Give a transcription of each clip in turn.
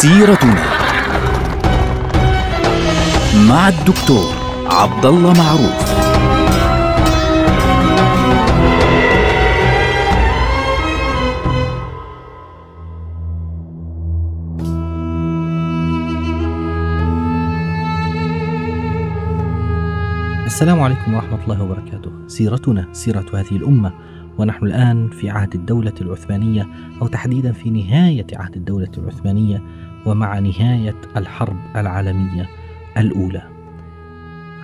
سيرتنا مع الدكتور عبد الله معروف السلام عليكم ورحمة الله وبركاته. سيرتنا سيرة هذه الأمة ونحن الآن في عهد الدولة العثمانية أو تحديدا في نهاية عهد الدولة العثمانية ومع نهاية الحرب العالمية الأولى.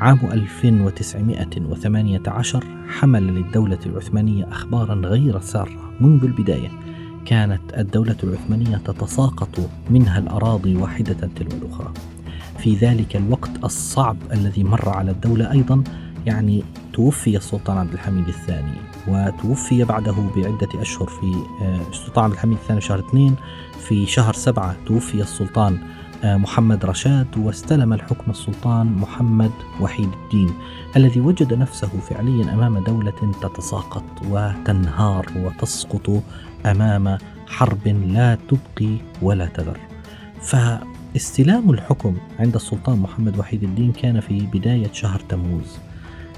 عام 1918 حمل للدولة العثمانية أخبارا غير سارة منذ البداية. كانت الدولة العثمانية تتساقط منها الأراضي واحدة تلو الأخرى. في ذلك الوقت الصعب الذي مر على الدولة أيضا يعني توفي السلطان عبد الحميد الثاني وتوفي بعده بعدة أشهر في السلطان عبد الحميد الثاني شهر اثنين في شهر سبعة توفي السلطان محمد رشاد واستلم الحكم السلطان محمد وحيد الدين الذي وجد نفسه فعليا أمام دولة تتساقط وتنهار وتسقط أمام حرب لا تبقي ولا تذر. فاستلام الحكم عند السلطان محمد وحيد الدين كان في بداية شهر تموز.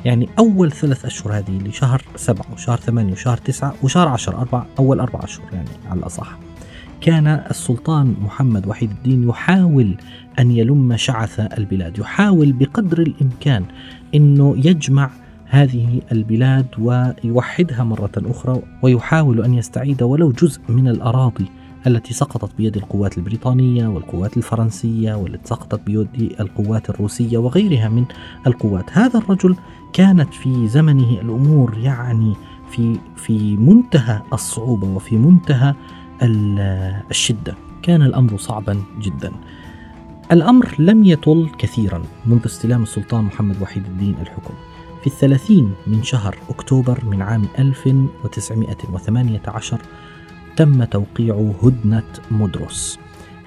يعني أول ثلاث أشهر هذه اللي شهر سبعة وشهر ثمانية وشهر تسعة وشهر عشر أربع أول أربع أشهر يعني على الأصح. كان السلطان محمد وحيد الدين يحاول أن يلم شعث البلاد يحاول بقدر الإمكان أنه يجمع هذه البلاد ويوحدها مرة أخرى ويحاول أن يستعيد ولو جزء من الأراضي التي سقطت بيد القوات البريطانية والقوات الفرنسية والتي سقطت بيد القوات الروسية وغيرها من القوات. هذا الرجل كانت في زمنه الأمور يعني في في منتهى الصعوبة وفي منتهى الشدة. كان الأمر صعبا جدا. الأمر لم يطل كثيرا منذ استلام السلطان محمد وحيد الدين الحكم. في الثلاثين من شهر أكتوبر من عام 1918 تم توقيع هدنة مدرس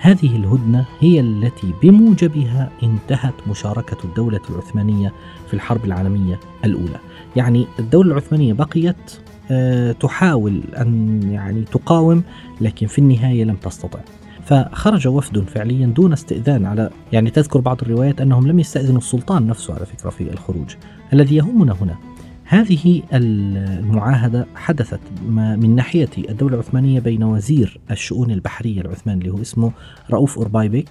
هذه الهدنة هي التي بموجبها انتهت مشاركة الدولة العثمانية في الحرب العالمية الأولى. يعني الدولة العثمانية بقيت تحاول أن يعني تقاوم لكن في النهاية لم تستطع. فخرج وفد فعليا دون استئذان على يعني تذكر بعض الروايات أنهم لم يستأذنوا السلطان نفسه على فكرة في الخروج الذي يهمنا هنا. هذه المعاهدة حدثت من ناحية الدولة العثمانية بين وزير الشؤون البحرية العثماني اللي هو اسمه رؤوف أوربايبك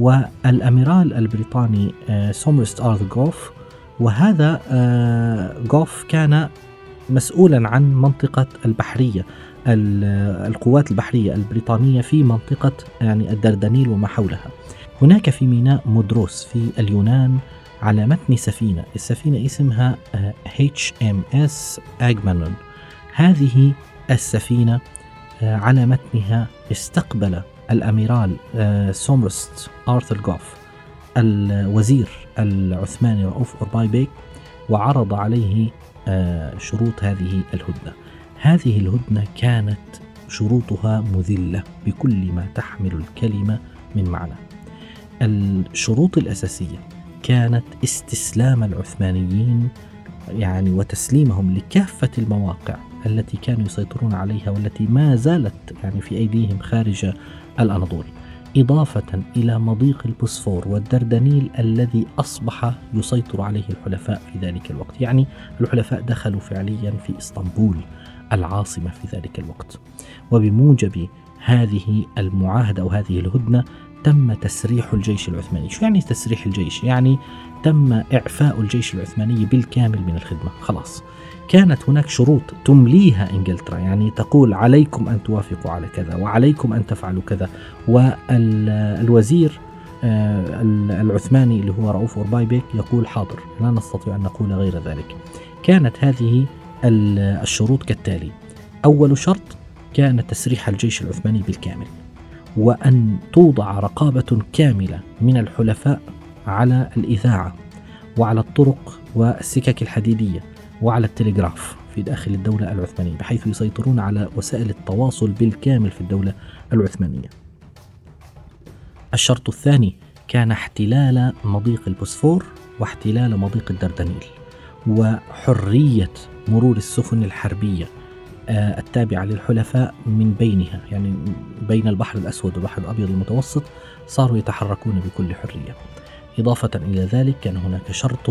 والأميرال البريطاني سومرست آرث جوف. وهذا جوف كان مسؤولا عن منطقة البحرية القوات البحرية البريطانية في منطقة يعني الدردنيل وما حولها. هناك في ميناء مودروس في اليونان على متن سفينة. السفينة اسمها HMS أجاممنون هذه السفينة على متنها استقبل الأميرال سومرست آرثر جوف الوزير العثماني رؤوف أورباي وعرض عليه شروط هذه الهدنة. هذه الهدنة كانت شروطها مذلة بكل ما تحمل الكلمة من معنى. الشروط الأساسية كانت استسلام العثمانيين يعني وتسليمهم لكافة المواقع التي كانوا يسيطرون عليها والتي ما زالت يعني في أيديهم خارج الأناضول إضافة إلى مضيق البوسفور والدردنيل الذي أصبح يسيطر عليه الحلفاء في ذلك الوقت يعني الحلفاء دخلوا فعليا في إسطنبول العاصمة في ذلك الوقت. وبموجب هذه المعاهدة أو هذه الهدنة تم تسريح الجيش العثماني. شو يعني تسريح الجيش؟ يعني تم إعفاء الجيش العثماني بالكامل من الخدمة. خلاص. كانت هناك شروط تمليها إنجلترا. يعني تقول عليكم أن توافقوا على كذا وعليكم أن تفعلوا كذا. والوزير العثماني اللي هو رؤوف اوربايبك يقول حاضر لا نستطيع أن نقول غير ذلك. كانت هذه الشروط كالتالي. أول شرط كان تسريح الجيش العثماني بالكامل. وأن توضع رقابة كاملة من الحلفاء على الإذاعة وعلى الطرق والسكك الحديدية وعلى التلغراف في داخل الدولة العثمانية بحيث يسيطرون على وسائل التواصل بالكامل في الدولة العثمانية. الشرط الثاني كان احتلال مضيق البوسفور واحتلال مضيق الدردنيل وحرية مرور السفن الحربية التابعة للحلفاء من بينها يعني بين البحر الأسود والبحر الأبيض المتوسط صاروا يتحركون بكل حرية. إضافة إلى ذلك كان هناك شرط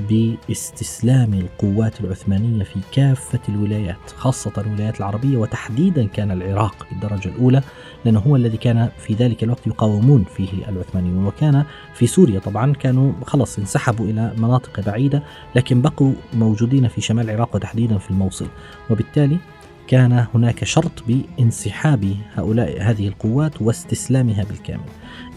باستسلام القوات العثمانية في كافة الولايات خاصة الولايات العربية وتحديدا كان العراق بالدرجة الأولى لأنه هو الذي كان في ذلك الوقت يقاومون فيه العثمانيون. وكان في سوريا طبعا كانوا خلص انسحبوا إلى مناطق بعيدة لكن بقوا موجودين في شمال العراق وتحديدا في الموصل. وبالتالي كان هناك شرط بانسحاب هؤلاء هذه القوات واستسلامها بالكامل.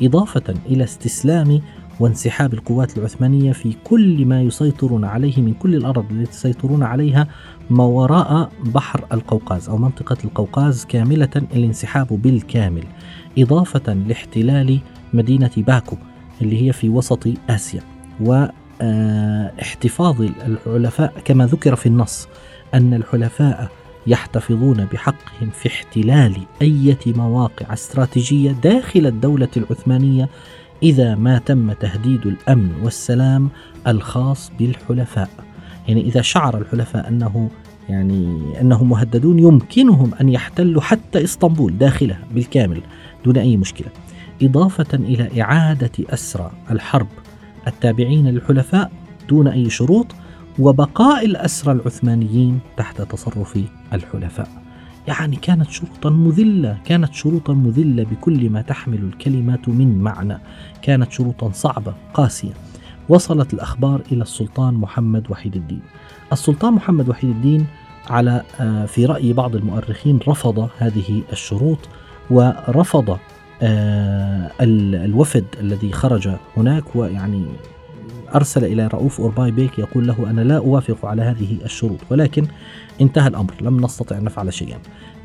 إضافة إلى استسلام وانسحاب القوات العثمانية في كل ما يسيطرون عليه من كل الأرض التي يسيطرون عليها ما وراء بحر القوقاز أو منطقة القوقاز كاملة الانسحاب بالكامل إضافة لاحتلال مدينة باكو اللي هي في وسط آسيا. واحتفاظ الحلفاء كما ذكر في النص أن الحلفاء يحتفظون بحقهم في احتلال أي مواقع استراتيجية داخل الدولة العثمانية إذا ما تم تهديد الأمن والسلام الخاص بالحلفاء. يعني إذا شعر الحلفاء أنه يعني أنهم مهددون يمكنهم أن يحتلوا حتى إسطنبول داخلها بالكامل دون أي مشكلة. إضافة إلى إعادة أسرى الحرب التابعين للحلفاء دون أي شروط وبقاء الأسرى العثمانيين تحت تصرف الحلفاء. يعني كانت شروطا مذلة كانت شروطا مذلة بكل ما تحمل الكلمة من معنى. كانت شروطا صعبة قاسية. وصلت الأخبار إلى السلطان محمد وحيد الدين. السلطان محمد وحيد الدين على آه، في رأي بعض المؤرخين رفض هذه الشروط ورفض آه، الوفد الذي خرج هناك ويعني أرسل إلى رؤوف أورباي بيك يقول له أنا لا أوافق على هذه الشروط ولكن انتهى الأمر لم نستطع أن نفعل شيئا.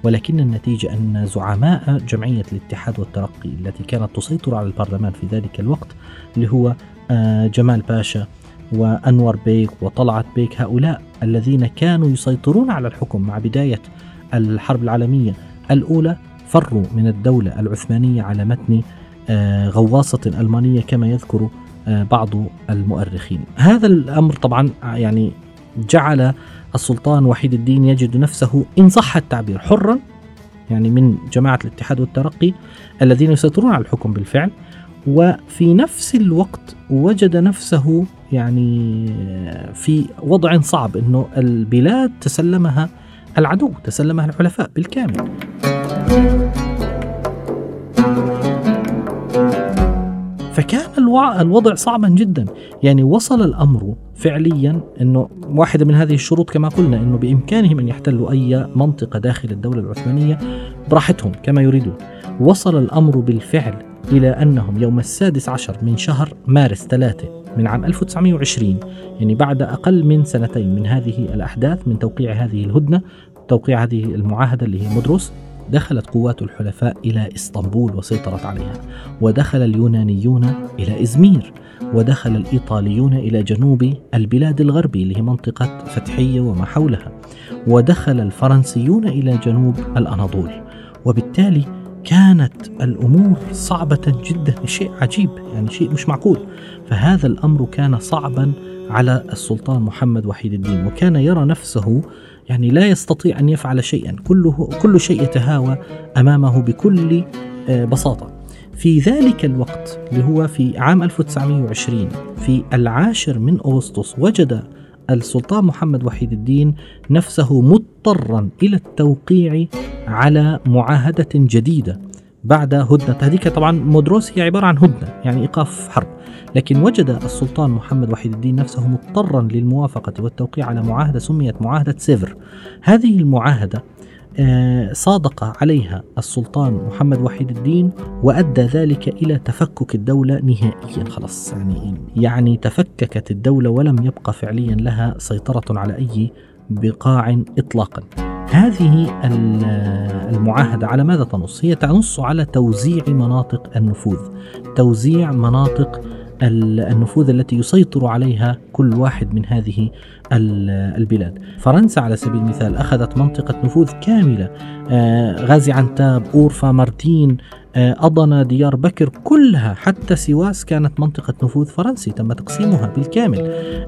ولكن النتيجة أن زعماء جمعية الاتحاد والترقي التي كانت تسيطر على البرلمان في ذلك الوقت اللي هو آه، جمال باشا وأنور بيك وطلعت بيك هؤلاء الذين كانوا يسيطرون على الحكم مع بداية الحرب العالمية الأولى فروا من الدولة العثمانية على متن آه، غواصة ألمانية كما يذكر بعض المؤرخين. هذا الأمر طبعا يعني جعل السلطان وحيد الدين يجد نفسه إن صح التعبير حرا يعني من جماعة الاتحاد والترقي الذين يسيطرون على الحكم بالفعل. وفي نفس الوقت وجد نفسه يعني في وضع صعب إنه البلاد تسلمها العدو تسلمها الحلفاء بالكامل. فكان الوضع صعبا جدا. يعني وصل الأمر فعليا أنه واحدة من هذه الشروط كما قلنا أنه بإمكانهم أن يحتلوا أي منطقة داخل الدولة العثمانية براحتهم كما يريدون. وصل الأمر بالفعل إلى أنهم يوم السادس عشر من شهر مارس ثلاثة من عام 1920 يعني بعد أقل من سنتين من هذه الأحداث من توقيع هذه الهدنة توقيع هذه المعاهدة اللي هي مدروس دخلت قوات الحلفاء إلى إسطنبول وسيطرت عليها ودخل اليونانيون إلى إزمير ودخل الإيطاليون إلى جنوب البلاد الغربي اللي هي منطقة فتحية وما حولها ودخل الفرنسيون إلى جنوب الأناضول. وبالتالي كانت الأمور صعبة جدا شيء عجيب يعني شيء مش معقول. فهذا الأمر كان صعبا على السلطان محمد وحيد الدين وكان يرى نفسه يعني لا يستطيع أن يفعل شيئا. كله كل شيء يتهاوى أمامه بكل آه، بساطة. في ذلك الوقت اللي هو في عام 1920 في العاشر من أغسطس وجد السلطان محمد وحيد الدين نفسه مضطرا إلى التوقيع على معاهدة جديدة. بعد هدنة. هذيك طبعا مودروس هي عبارة عن هدنة يعني إيقاف حرب. لكن وجد السلطان محمد وحيد الدين نفسه مضطرا للموافقة والتوقيع على معاهدة سميت معاهدة سيفر. هذه المعاهدة آه، صادق عليها السلطان محمد وحيد الدين وأدى ذلك إلى تفكك الدولة نهائيا. خلاص يعني يعني تفككت الدولة ولم يبقى فعليا لها سيطرة على أي بقاع اطلاقا. هذه المعاهدة على ماذا تنص؟ هي تنص على توزيع مناطق النفوذ، توزيع مناطق النفوذ التي يسيطر عليها كل واحد من هذه البلاد. فرنسا على سبيل المثال أخذت منطقة نفوذ كاملة. آه، غازي عنتاب أورفا مارتين آه، أضنا ديار بكر كلها حتى سواس كانت منطقة نفوذ فرنسي تم تقسيمها بالكامل.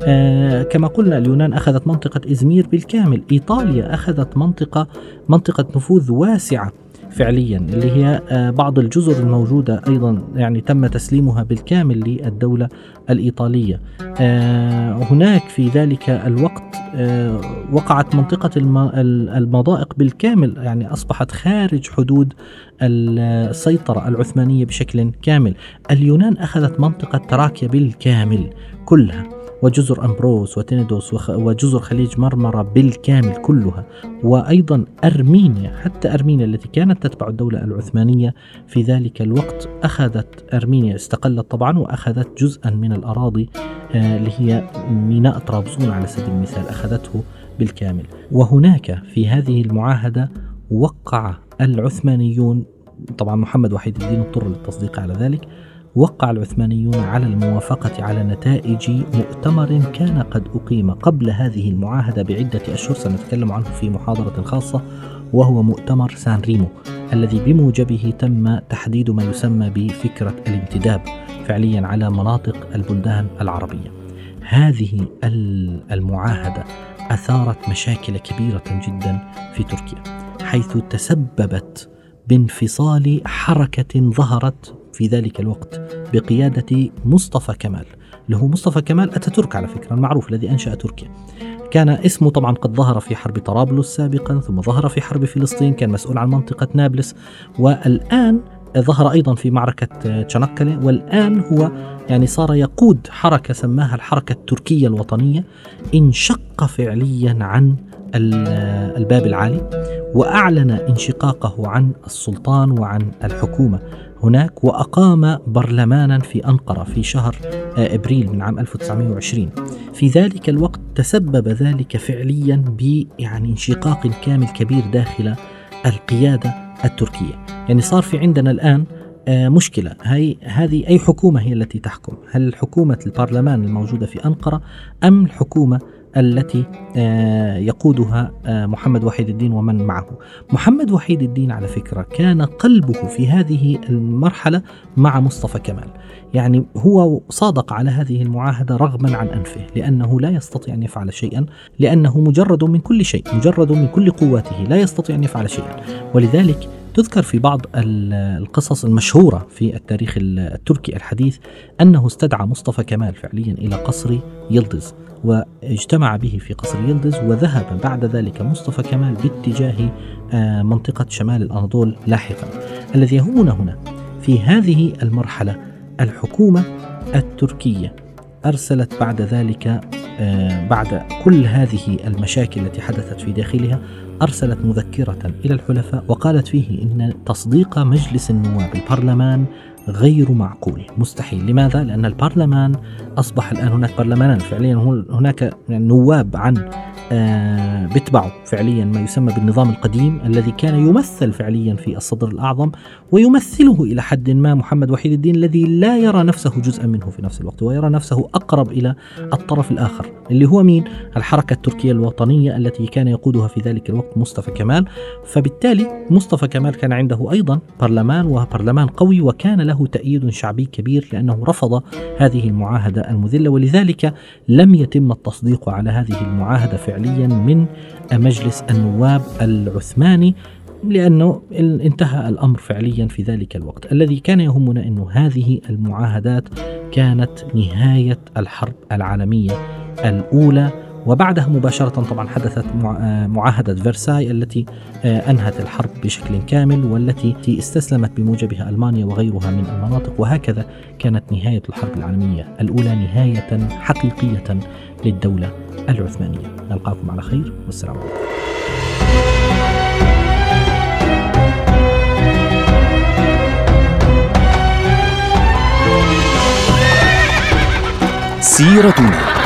آه، كما قلنا اليونان أخذت منطقة إزمير بالكامل. إيطاليا أخذت منطقة منطقة نفوذ واسعة. فعليا اللي هي آه، بعض الجزر الموجودة أيضا يعني تم تسليمها بالكامل للدولة الإيطالية. هناك في ذلك الوقت وقعت منطقة المضائق بالكامل يعني أصبحت خارج حدود السيطرة العثمانية بشكل كامل. اليونان أخذت منطقة تراكيا بالكامل كلها. وجزر أمبروس وتينيدوس وجزر خليج مرمرة بالكامل كلها وأيضا أرمينيا حتى أرمينيا التي كانت تتبع الدولة العثمانية في ذلك الوقت أخذت أرمينيا استقلت طبعا وأخذت جزءا من الأراضي آه، اللي هي ميناء طرابزون على سبيل المثال أخذته بالكامل. وهناك في هذه المعاهدة وقع العثمانيون طبعا محمد وحيد الدين اضطر للتصديق على ذلك وقع العثمانيون على الموافقة على نتائج مؤتمر كان قد أقيم قبل هذه المعاهدة بعدة أشهر سنتكلم عنه في محاضرة خاصة وهو مؤتمر سان ريمو الذي بموجبه تم تحديد ما يسمى بفكرة الانتداب فعليا على مناطق البلدان العربية. هذه المعاهدة أثارت مشاكل كبيرة جدا في تركيا حيث تسببت بانفصال حركة ظهرت في ذلك الوقت بقيادة مصطفى كمال. اللي هو مصطفى كمال أتاتورك على فكرة المعروف الذي أنشأ تركيا. كان اسمه طبعا قد ظهر في حرب طرابلس سابقا ثم ظهر في حرب فلسطين كان مسؤول عن منطقة نابلس. والآن ظهر أيضا في معركة تشانكلي والآن هو يعني صار يقود حركة سماها الحركة التركية الوطنية انشق فعليا عن الباب العالي وأعلن انشقاقه عن السلطان وعن الحكومة. هناك وأقام برلمانا في أنقرة في شهر إبريل من عام 1920 في ذلك الوقت تسبب ذلك فعليا ب يعني انشقاق كامل كبير داخل القيادة التركية. يعني صار في عندنا الآن آه، مشكلة. هي هذه أي حكومة هي التي تحكم؟ هل حكومة البرلمان الموجودة في أنقرة أم الحكومة التي آه، يقودها آه، محمد وحيد الدين ومن معه. محمد وحيد الدين على فكرة كان قلبه في هذه المرحلة مع مصطفى كمال. يعني هو صادق على هذه المعاهدة رغما عن أنفه لأنه لا يستطيع أن يفعل شيئا لأنه مجرد من كل شيء، مجرد من كل قواته لا يستطيع أن يفعل شيئا. ولذلك تذكر في بعض القصص المشهورة في التاريخ التركي الحديث أنه استدعى مصطفى كمال فعليا إلى قصر يلدز واجتمع به في قصر يلدز وذهب بعد ذلك مصطفى كمال باتجاه آه، منطقة شمال الأناضول لاحقا. الذي يهمنا هنا في هذه المرحلة الحكومة التركية أرسلت بعد ذلك بعد كل هذه المشاكل التي حدثت في داخلها أرسلت مذكرة إلى الحلفاء وقالت فيه إن تصديق مجلس النواب البرلمان غير معقول. مستحيل. لماذا؟ لأن البرلمان أصبح الآن هناك برلمانان. فعليا هناك نواب عن آه، بيتبعوا فعليا ما يسمى بالنظام القديم الذي كان يمثل فعليا في الصدر الأعظم ويمثله إلى حد ما محمد وحيد الدين الذي لا يرى نفسه جزءا منه في نفس الوقت ويرى نفسه أقرب إلى الطرف الآخر اللي هو مين؟ الحركة التركية الوطنية التي كان يقودها في ذلك الوقت مصطفى كمال فبالتالي مصطفى كمال كان عنده أيضا برلمان وبرلمان قوي وكان له تأييد شعبي كبير لأنه رفض هذه المعاهدة المذلة ولذلك لم يتم التصديق على هذه المعاهدة فعليا فعليا من مجلس النواب العثماني لأنه انتهى الأمر فعليا في ذلك الوقت. الذي كان يهمنا أن هذه المعاهدات كانت نهاية الحرب العالمية الأولى وبعدها مباشرة طبعا حدثت معاهدة فرساي التي آه، أنهت الحرب بشكل كامل والتي استسلمت بموجبها ألمانيا وغيرها من المناطق وهكذا كانت نهاية الحرب العالمية الأولى نهاية حقيقية للدولة العثمانية. نلقاكم على خير والسلام عليكم. سيرتنا.